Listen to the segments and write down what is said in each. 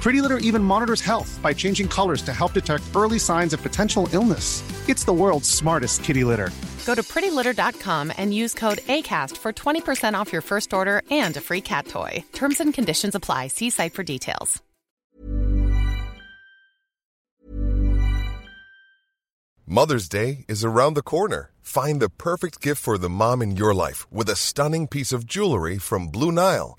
Pretty Litter even monitors health by changing colors to help detect early signs of potential illness. It's the world's smartest kitty litter. Go to prettylitter.com and use code ACAST for 20% off your first order and a free cat toy. Terms and conditions apply. See site for details. Mother's Day is around the corner. Find the perfect gift for the mom in your life with a stunning piece of jewelry from Blue Nile.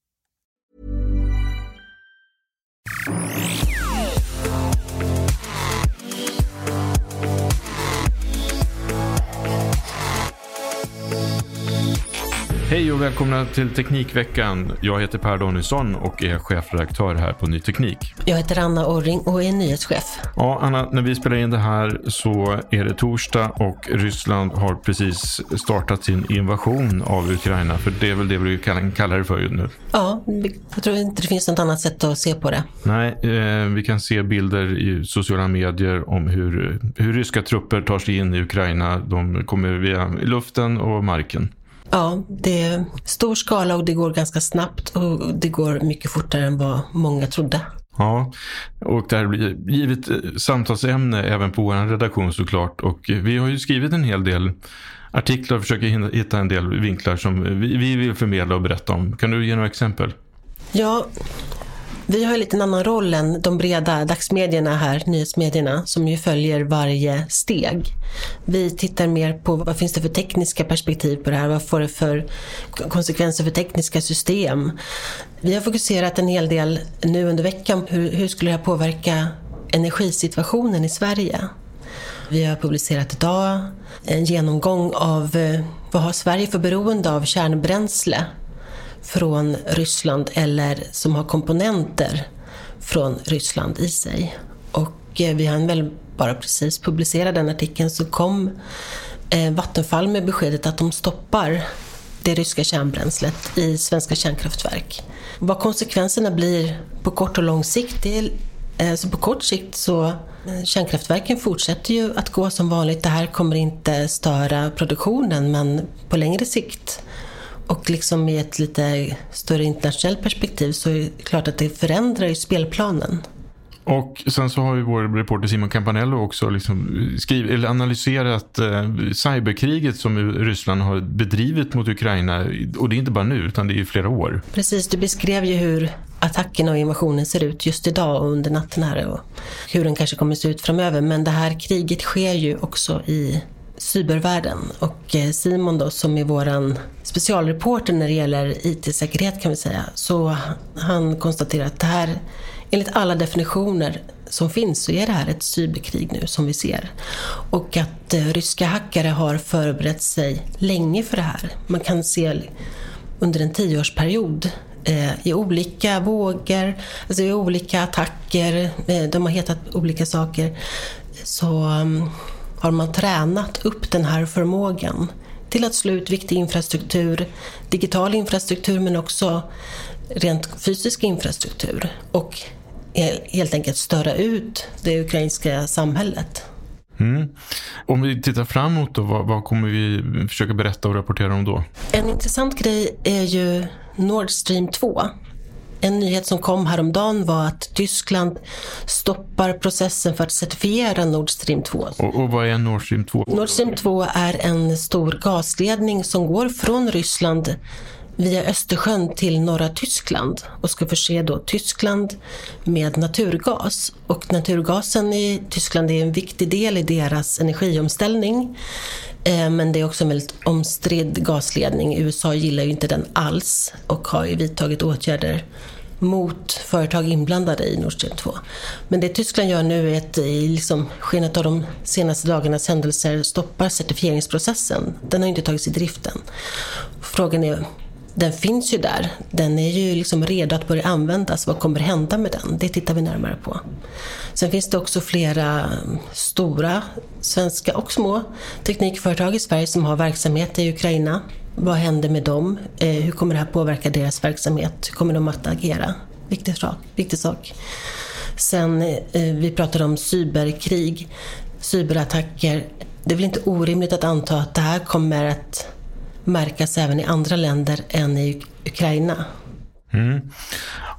Yeah. Hej och välkomna till Teknikveckan. Jag heter Per Danielsson och är chefredaktör här på Ny Teknik. Jag heter Anna Orring och är nyhetschef. Ja, Anna, när vi spelar in det här så är det torsdag och Ryssland har precis startat sin invasion av Ukraina. För det är väl det vi kan kalla det för just nu. Ja, jag tror inte det finns något annat sätt att se på det. Nej, eh, vi kan se bilder i sociala medier om hur, hur ryska trupper tar sig in i Ukraina. De kommer via luften och marken. Ja, det är stor skala och det går ganska snabbt och det går mycket fortare än vad många trodde. Ja, och det här blir givet eh, samtalsämne även på vår redaktion såklart. Och vi har ju skrivit en hel del artiklar och försöker hitta en del vinklar som vi vill förmedla och berätta om. Kan du ge några exempel? Ja, vi har en lite annan roll än de breda dagsmedierna här, nyhetsmedierna, som ju följer varje steg. Vi tittar mer på vad finns det för tekniska perspektiv på det här? Vad får det för konsekvenser för tekniska system? Vi har fokuserat en hel del nu under veckan. Hur, hur skulle det här påverka energisituationen i Sverige? Vi har publicerat idag en genomgång av eh, vad har Sverige för beroende av kärnbränsle från Ryssland eller som har komponenter från Ryssland i sig. Och eh, vi har väl bara precis publicerat den artikeln så kom eh, Vattenfall med beskedet att de stoppar det ryska kärnbränslet i svenska kärnkraftverk. Vad konsekvenserna blir på kort och lång sikt, det är, alltså på kort sikt så kärnkraftverken fortsätter ju att gå som vanligt. Det här kommer inte störa produktionen men på längre sikt och liksom i ett lite större internationellt perspektiv så är det klart att det förändrar ju spelplanen. Och sen så har ju vår reporter Simon Campanello också liksom skrivit, eller analyserat eh, cyberkriget som Ryssland har bedrivit mot Ukraina. Och det är inte bara nu, utan det är i flera år. Precis, du beskrev ju hur attacken och invasionen ser ut just idag och under natten här och hur den kanske kommer se ut framöver. Men det här kriget sker ju också i cybervärlden. Och eh, Simon då, som är vår specialreporter när det gäller IT-säkerhet kan vi säga, så han konstaterar att det här, enligt alla definitioner som finns, så är det här ett cyberkrig nu som vi ser. Och att eh, ryska hackare har förberett sig länge för det här. Man kan se under en tioårsperiod eh, i olika vågor, alltså i olika attacker, de har hetat olika saker, så mm, har man tränat upp den här förmågan till att slå ut viktig infrastruktur, digital infrastruktur men också rent fysisk infrastruktur och helt enkelt störa ut det ukrainska samhället. Mm. Om vi tittar framåt då, vad, vad, kommer vi försöka berätta och rapportera om då? En intressant grej är ju Nord Stream 2. En nyhet som kom häromdagen var att Tyskland stoppar processen för att certifiera Nord Stream 2. Och, och vad är Nord Stream 2? Nord Stream 2 är en stor gasledning som går från Ryssland via Östersjön till norra Tyskland och ska förse då Tyskland med naturgas. Och naturgasen i Tyskland är en viktig del i deras energiomställning. Eh, men det är också en väldigt omstridd gasledning. USA gillar ju inte den alls och har ju vidtagit åtgärder mot företag inblandade i Nord Stream 2. Men det Tyskland gör nu är att eh, liksom, i liksom skenet av de senaste dagarnas händelser stoppar certifieringsprocessen. Den har inte tagits i driften. Frågan är den finns ju där. Den är ju liksom redo att börja användas. Vad kommer hända med den? Det tittar vi närmare på. Sen finns det också flera stora svenska och små teknikföretag i Sverige som har verksamhet i Ukraina. Vad händer med dem? Eh, hur kommer det här påverka deras verksamhet? Hur kommer de att agera? Viktig sak. Viktig sak. Sen, eh, vi pratade om cyberkrig, cyberattacker. Det är väl inte orimligt att anta att det här kommer att märkas även i andra länder än i Ukraina. Mm.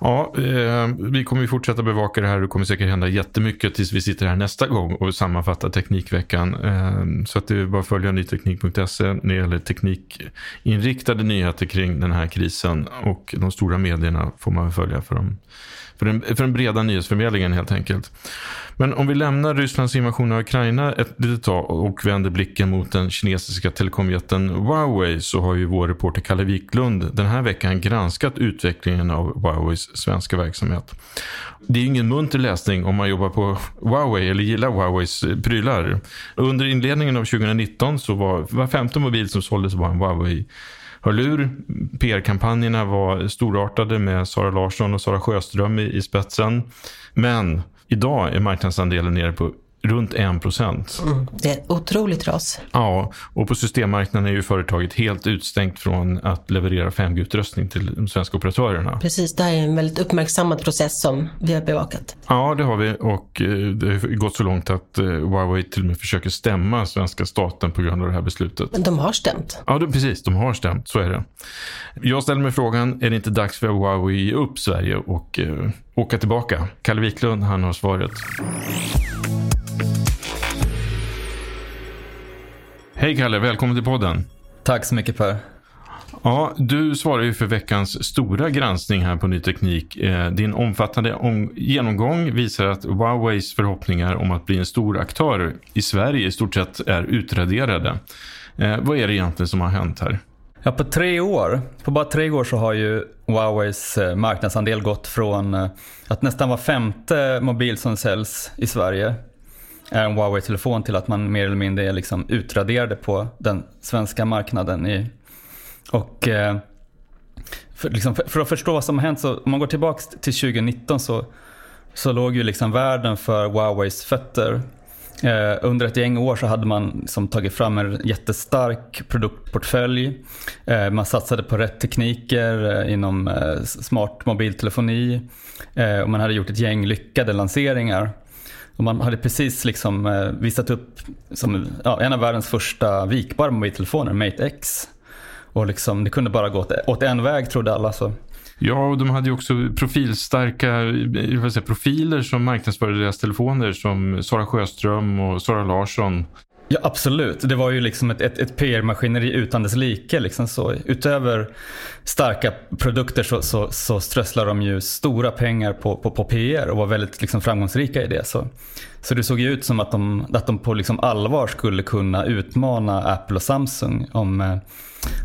Ja, eh, vi kommer ju fortsätta bevaka det här. Det kommer säkert hända jättemycket tills vi sitter här nästa gång och sammanfattar Teknikveckan. Eh, så att det är bara att följa nyteknik.se när det gäller teknikinriktade nyheter kring den här krisen. Och de stora medierna får man följa för dem för den, för den breda nyhetsförmedlingen helt enkelt. Men om vi lämnar Rysslands invasion av Ukraina ett litet tag och vänder blicken mot den kinesiska telekomjätten Huawei så har ju vår reporter Kalle Wiklund den här veckan granskat utvecklingen av Huaweis svenska verksamhet. Det är ingen munter läsning om man jobbar på Huawei eller gillar Huaweis eh, prylar. Under inledningen av 2019 så var var femte mobil som såldes var en Huawei hörlur. PR-kampanjerna var storartade med Sara Larsson och Sara Sjöström i, i spetsen. Men idag är marknadsandelen nere på runt 1 procent. Mm, det är ett otroligt ras. Ja, och på systemmarknaden är ju företaget helt utstängt från att leverera 5G-utrustning till de svenska operatörerna. Precis, det här är en väldigt uppmärksammad process som vi har bevakat. Ja, det har vi och eh, det har gått så långt att eh, Huawei till och med försöker stämma svenska staten på grund av det här beslutet. Men de har stämt. Ja, precis. De har stämt. Så är det. Jag ställer mig frågan, är det inte dags för Huawei att ge upp Sverige och uh, åka tillbaka? Kalle Wiklund, han har svaret. Hej Kalle, välkommen till podden. Tack så mycket Per. Ja, du svarar ju för veckans stora granskning här på Ny Teknik. Eh, din omfattande genomgång visar att Huaweis förhoppningar om att bli en stor aktör i Sverige i stort sett är utraderade. Eh, vad är det egentligen som har hänt här? Ja, på tre år, på bara tre år så har ju Huaweis eh, marknadsandel gått från att nästan var femte mobil som säljs i Sverige är en Huawei-telefon till att man mer eller mindre är liksom utraderade på den svenska marknaden. I, och eh, för, liksom, för, för, att förstå vad som har hänt, så om man går tillbaka till 2019 så, så låg ju liksom världen för Huaweis fötter. Eh, under ett gäng år så hade man liksom tagit fram en jättestark produktportfölj. Eh, man satsade på rätt tekniker eh, inom eh, smart mobiltelefoni. Eh, och man hade gjort ett gäng lyckade lanseringar. Och man hade precis liksom, eh, visat upp som, ja, en av världens första vikbara mobiltelefoner, Mate X. Och liksom, det kunde bara gå åt, åt en väg trodde alla. Så. Ja, och de hade ju också profilstarka eh, säga, profiler som marknadsförde deras telefoner som Sara Sjöström och Sara Larsson. Ja, absolut. Det var ju liksom ett, ett, ett PR-maskineri utan dess like. Liksom så. Utöver starka produkter så, så, så strösslar de ju stora pengar på, på, på PR och var väldigt liksom framgångsrika i det. Så, så det såg ju ut som att de, att de på liksom allvar skulle kunna utmana Apple och Samsung om, eh,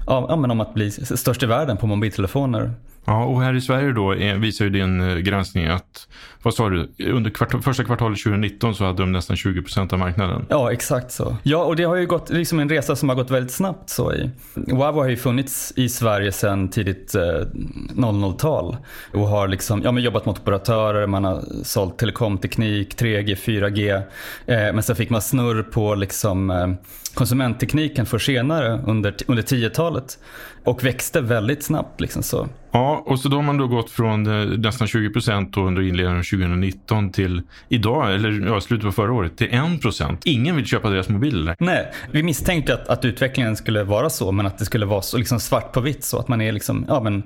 ja, men om att bli störst i världen på mobiltelefoner. Ja, och här i Sverige då eh, visar ju din eh, granskning att, vad sa du, under kvart första kvartalet 2019 så hade de nästan 20% av marknaden. Ja, exakt så. Ja, och det har ju gått, liksom en resa som har gått väldigt snabbt så i. Wavo har ju funnits i Sverige sedan tidigt eh, 00-tal och har liksom, ja men jobbat mot operatörer, man har sålt telekomteknik, 3G, 4G, eh, men sen fick man snurr på liksom eh, konsumenttekniken för senare under, under 10-talet och växte väldigt snabbt. Liksom så. Ja, och så då har man då gått från eh, nästan 20 procent under inledningen av 2019 till idag, eller ja, slutet på förra året, till 1 procent. Ingen vill köpa deras mobiler. Nej, vi misstänkte att, att utvecklingen skulle vara så, men att det skulle vara så liksom svart på vitt så att man är liksom, ja men,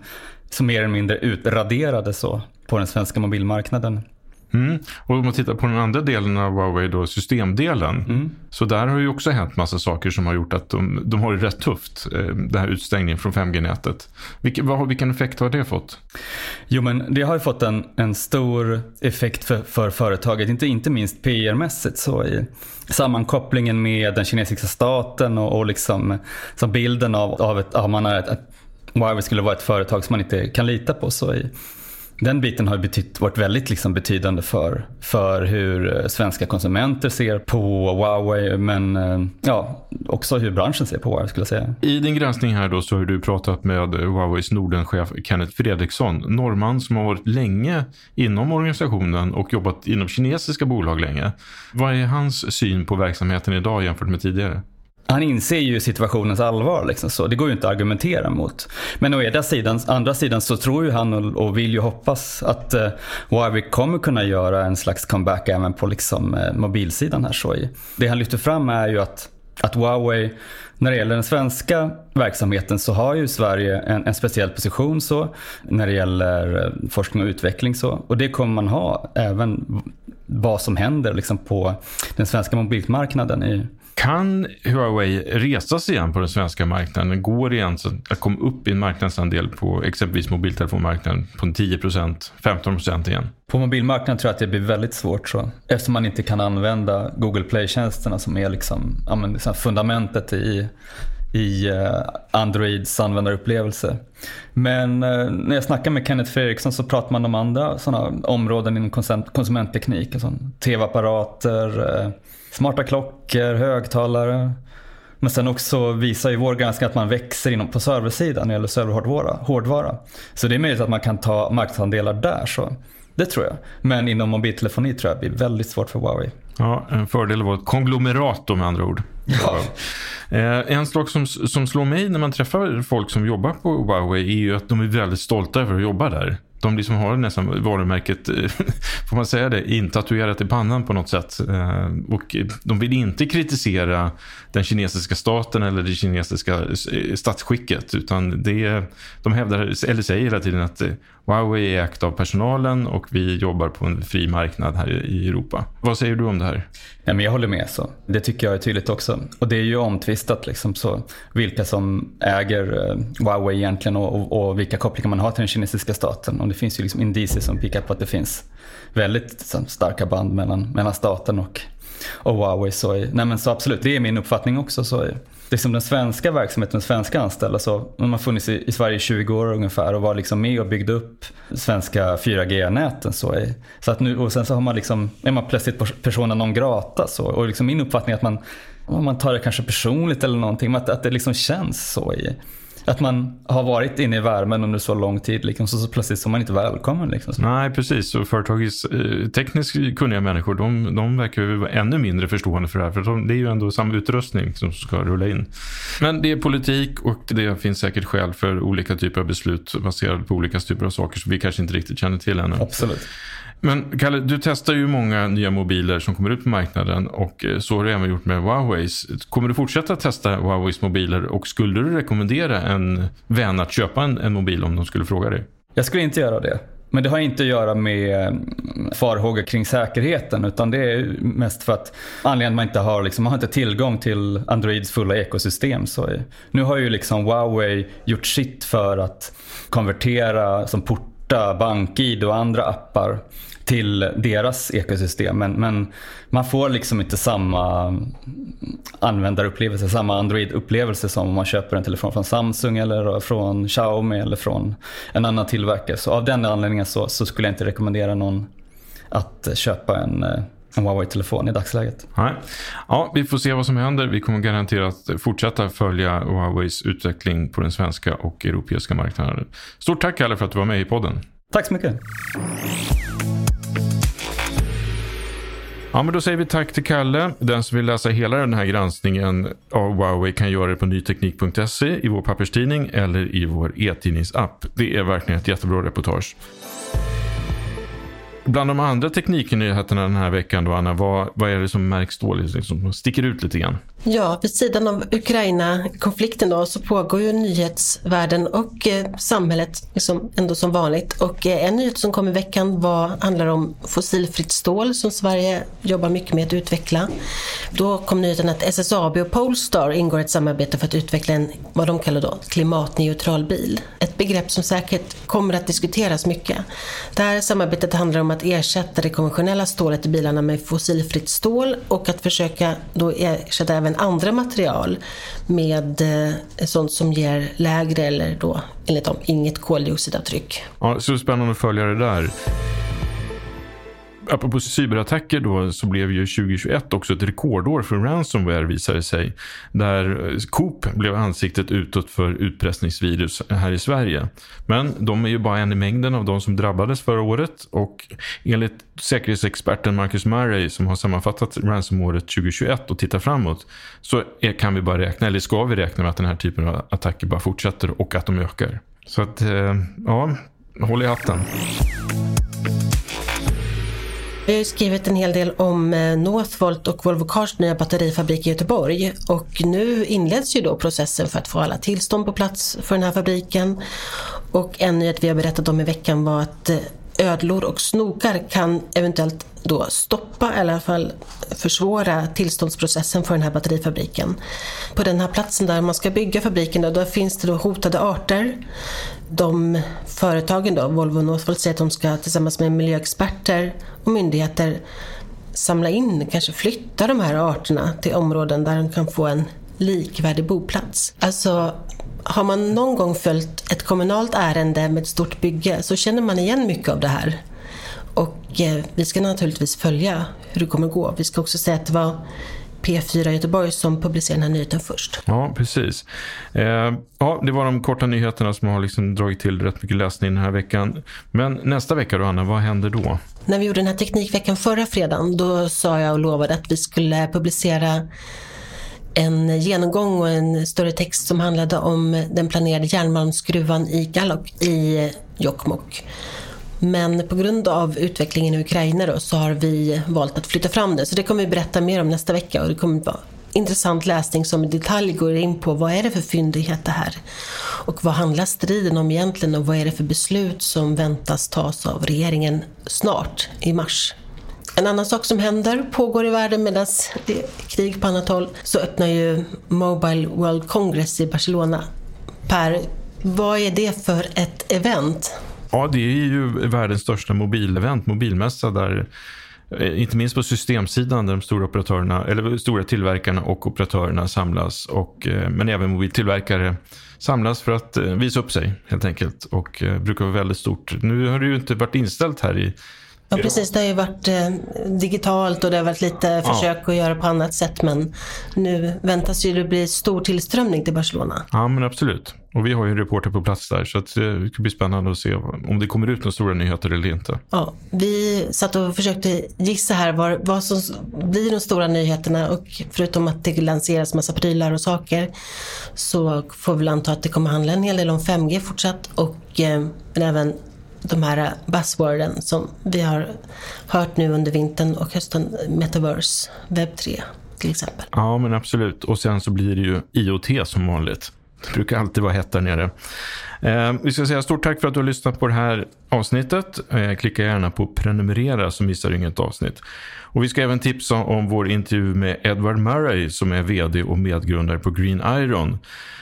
så mer eller mindre utraderade så på den svenska mobilmarknaden. Mm. Och om man tittar på den andra delen av Huawei, då, systemdelen. Mm. Så där har ju också hänt massa saker som har gjort att de, de har det rätt tufft. Eh, den här utstängningen från 5G-nätet. Vilken, vad, vilken effekt har det fått? Jo men det har ju fått en, en stor effekt för, för företaget. Inte, inte minst PR-mässigt. Så i sammankopplingen med den kinesiska staten och, och liksom, så bilden av, av att man är ett, att Huawei skulle vara ett företag som man inte kan lita på. Så i, den biten har betytt, varit väldigt liksom betydande för, för hur eh, svenska konsumenter ser på Huawei men eh, ja, också hur branschen ser på Huawei skulle jag säga. I din granskning här då så har du pratat med Huaweis Nordenchef Kenneth Fredriksson, norrman som har varit länge inom organisationen och jobbat inom kinesiska bolag länge. Vad är hans syn på verksamheten idag jämfört med tidigare? Han inser ju situationens allvar. Liksom så. Det går ju inte att argumentera mot. Men å ena sidan, andra sidan så tror ju han och, och vill ju hoppas att eh, Huawei kommer kunna göra en slags comeback även på liksom, eh, mobilsidan. här. Så. Det han lyfter fram är ju att, att Huawei när det gäller den svenska verksamheten så har ju Sverige en, en speciell position så när det gäller eh, forskning och utveckling. Så. Och det kommer man ha även vad som händer liksom på den svenska mobilmarknaden i, kan Huawei resa sig igen på den svenska marknaden? Går det igen att komma upp i en marknadsandel på exempelvis mobiltelefonmarknaden på 10% 15% igen? På mobilmarknaden tror jag att det blir väldigt svårt så. Eftersom man inte kan använda Google Play-tjänsterna som är liksom, ja, men, liksom fundamentet i, i eh, Androids användarupplevelse. Men eh, när jag snackar med Kenneth Fredriksson så pratar man om andra sådana områden inom konsumentteknik. Alltså tv-apparater, eh, smarta klockor, högtalare. Men sen också visar ju vår granskning att man växer inom på serversidan när det gäller serverhårdvara. Hårdvara. Så det är möjligt att man kan ta marknadsandelar där. Så. Det tror jag. Men inom mobiltelefoni tror jag det blir väldigt svårt för Huawei. Ja, en fördel att vara ett konglomerat med andra ord. Ja. Eh, en sak som, som slår mig när man träffar folk som jobbar på Huawei är ju att de är väldigt stolta över att jobba där de liksom har nästan varumärket, eh, får man säga det, intatuerat i pannan på något sätt. Eh, och de vill inte kritisera den kinesiska staten eller det kinesiska eh, statsskicket. Utan det, de hävdar, eller säger hela tiden att Huawei är ägt av personalen och vi jobbar på en fri marknad här i Europa. Vad säger du om det här? Ja, men jag håller med. så. Det tycker jag är tydligt också. Och det är ju omtvistat liksom, så, vilka som äger Huawei egentligen och, och, och vilka kopplingar man har till den kinesiska staten. Det finns ju liksom indicier som pekar på att det finns väldigt liksom, starka band mellan, mellan staten och, och Huawei. Så, nej, men så absolut, det är min uppfattning också. Så, liksom den svenska verksamheten, de svenska anställda, så de har funnits i, i Sverige i 20 år ungefär och var liksom med och byggde upp svenska 4G-näten. Så, så att nu, och sen så har man liksom, är man plötsligt persona non grata. Så, och liksom min uppfattning är att man, man tar det kanske personligt eller någonting, att, att det liksom känns så. i att man har varit inne i värmen under så lång tid liksom, så, så plötsligt så är man inte välkommen. Liksom. Nej, precis. Och företagets eh, tekniskt kunniga människor de, de verkar ju vara ännu mindre förstående för det här. För de, det är ju ändå samma utrustning som ska rulla in. Men det är politik och det finns säkert skäl för olika typer av beslut baserade på olika typer av saker som vi kanske inte riktigt känner till ännu. Absolut. Men Kalle, du testar ju många nya mobiler som kommer ut på marknaden och eh, så har du även gjort med Huaweis. Kommer du fortsätta testa Huaweis mobiler och skulle du rekommendera en vän att köpa en, en mobil om de skulle fråga dig? Jag skulle inte göra det. Men det har inte att göra med eh, farhågor kring säkerheten utan det är mest för att anledningen man inte har, liksom, man har inte tillgång till Androids fulla ekosystem. Så eh, nu har ju liksom Huawei gjort sitt för att konvertera, som porta BankID och andra appar till deras ekosystem. Men, men, man får liksom inte samma användarupplevelse, samma Android-upplevelse som om man köper en telefon från Samsung eller från Xiaomi eller från en annan tillverkare. Så av den anledningen så, så skulle jag inte rekommendera någon att köpa en en Huawei-telefon i dagsläget. Nej. Ja, vi får se vad som händer. Vi kommer garanterat fortsätta följa Huaweis utveckling på den svenska och europeiska marknaden. Stort tack Kalle för att du var med i podden. Tack så mycket. Ja, men då säger vi tack till Kalle. Den som vill läsa hela den här granskningen av Huawei kan göra det på nyteknik.se i vår papperstidning eller i vår e-tidningsapp. Det är verkligen ett jättebra reportage. Bland de andra tekniknyheterna den här veckan då, Anna, vad, vad är det som märks då, liksom, som sticker ut lite grann? Ja, vid sidan av Ukraina-konflikten då så pågår ju nyhetsvärlden och eh, samhället liksom ändå som vanligt. Och eh, en nyhet som kom i veckan var, handlar om fossilfritt stål som Sverige jobbar mycket med att utveckla. Då kom nyheten att SSAB och Polestar ingår ett samarbete för att utveckla en, vad de kallar då, klimatneutral bil. Ett begrepp som säkert kommer att diskuteras mycket. Det här samarbetet handlar om att ersätta det konventionella stålet i bilarna med fossilfritt stål och att försöka då ersätta även andra material med eh, sånt som ger lägre eller då enligt dem inget koldioxidavtryck. Ja, så spännande att följa det där apropå cyberattacker då så blev ju 2021 också ett rekordår för ransomware visade sig. Där eh, Coop blev ansiktet utåt för utpressningsvirus här i Sverige. Men de är ju bara en i mängden av de som drabbades förra året och enligt säkerhetsexperten Marcus Murray som har sammanfattat ransomåret 2021 och tittar framåt så är, kan vi bara räkna, eller ska vi räkna med att den här typen av attacker bara fortsätter och att de ökar. Så att, eh, ja, håll i hatten. Vi har ju skrivit en hel del om eh, Northvolt och Volvo Cars nya batterifabrik i Göteborg och nu inleds ju då processen för att få alla tillstånd på plats för den här fabriken. Och en nyhet vi har berättat om i veckan var att eh, ödlor och snokar kan eventuellt då stoppa, eller i alla fall försvåra tillståndsprocessen för den här batterifabriken. På den här platsen där man ska bygga fabriken, då, där finns det då hotade arter. De företagen då, Volvo och Northvolt säger att de ska tillsammans med miljöexperter och myndigheter samla in, kanske flytta de här arterna till områden där de kan få en likvärdig boplats. Alltså, har man någon gång följt ett kommunalt ärende med ett stort bygge så känner man igen mycket av det här. Och eh, vi ska naturligtvis följa hur det kommer gå. Vi ska också säga att det var P4 Göteborg som publicerade den här nyheten först. Ja, precis. Eh, ja, det var de korta nyheterna som har liksom dragit till rätt mycket läsning den här veckan. Men nästa vecka då, Anna, vad händer då? När vi gjorde den här Teknikveckan förra fredagen, då sa jag och lovade att vi skulle publicera en genomgång och en större text som handlade om den planerade järnmalmsgruvan i Gallok i Jokkmokk. Men på grund av utvecklingen i Ukraina då, så har vi valt att flytta fram det. Så det kommer vi berätta mer om nästa vecka och det kommer vara intressant läsning som i detalj går in på vad är det för fyndighet det här? Och vad handlar striden om egentligen och vad är det för beslut som väntas tas av regeringen snart i mars? En annan sak som händer, pågår i världen medan det är krig på annat håll, så öppnar ju Mobile World Congress i Barcelona. Per, vad är det för ett event? Ja, det är ju världens största mobilevent, mobilmässa där eh, inte minst på systemsidan där de stora operatörerna, eller stora tillverkarna och operatörerna samlas. Och, eh, men även mobiltillverkare samlas för att eh, visa upp sig helt enkelt. Och brukar vara väldigt stort. Nu har det ju inte varit inställt här i Ja precis, det har ju varit eh, digitalt och det har varit lite försök ja. att göra på annat sätt men nu väntas ju det bli stor tillströmning till Barcelona. Ja men absolut. Och vi har ju en reporter på plats där så att det ska bli spännande att se om det kommer ut några stora nyheter eller inte. Ja, vi satt och försökte gissa här vad, vad som blir de stora nyheterna och förutom att det lanseras massa prylar och saker så får vi väl anta att det kommer handla en hel del om 5G fortsatt och eh, men även de här buzzworden som vi har hört nu under vintern och hösten, metaverse, webb 3 till exempel. Ja, men absolut. Och sen så blir det ju IoT som vanligt. Det brukar alltid vara hett där nere. Eh, vi ska säga stort tack för att du har lyssnat på det här avsnittet. Eh, klicka gärna på prenumerera så missar du inget avsnitt. Och vi ska även tipsa om vår intervju med Edward Murray som är vd och medgrundare på Green Iron.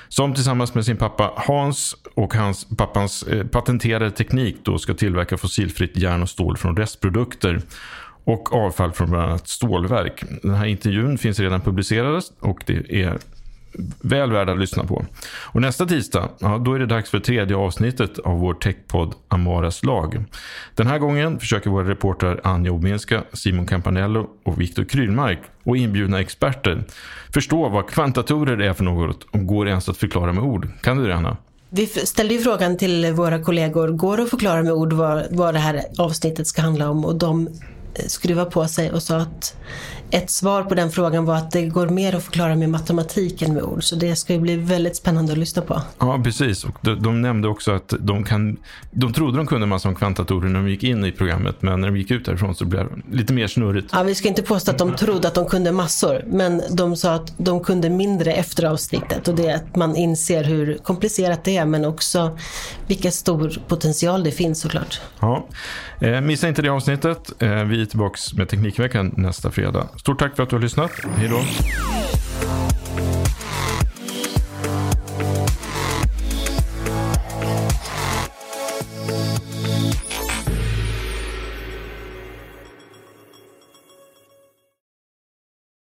Som tillsammans med sin pappa Hans och hans pappans eh, patenterade teknik då ska tillverka fossilfritt järn och stål från restprodukter och avfall från bland annat stålverk. Den här intervjun finns redan publicerad och det är väl värd att lyssna på. Och nästa tisdag, ja, då är det dags för tredje avsnittet av vår techpodd Amaras lag. Den här gången försöker våra reportrar Anja Obinska, Simon Campanello och Viktor Krylmark och inbjudna experter förstå vad kvantatorer är för något och går ens att förklara med ord. Kan du det Anna? Vi ställde ju frågan till våra kollegor, går det att förklara med ord vad, vad det här avsnittet ska handla om? Och de skruva på sig och sa att ett svar på den frågan var att det går mer att förklara med matematik än med ord. Så det ska ju bli väldigt spännande att lyssna på. Ja, precis. Och de, de nämnde också att de, kan, de trodde de kunde massa om kvantdatorer när de gick in i programmet. Men när de gick ut därifrån så blev det lite mer snurrigt. Ja, vi ska inte påstå att de trodde att de kunde massor. Men de sa att de kunde mindre efter avsnittet. Och det är att man inser hur komplicerat det är. Men också vilken stor potential det finns såklart. Ja, eh, missa inte det avsnittet. Eh, vi är tillbaka med Teknikveckan nästa fredag. Stort tack för att du har lyssnat. Hej då.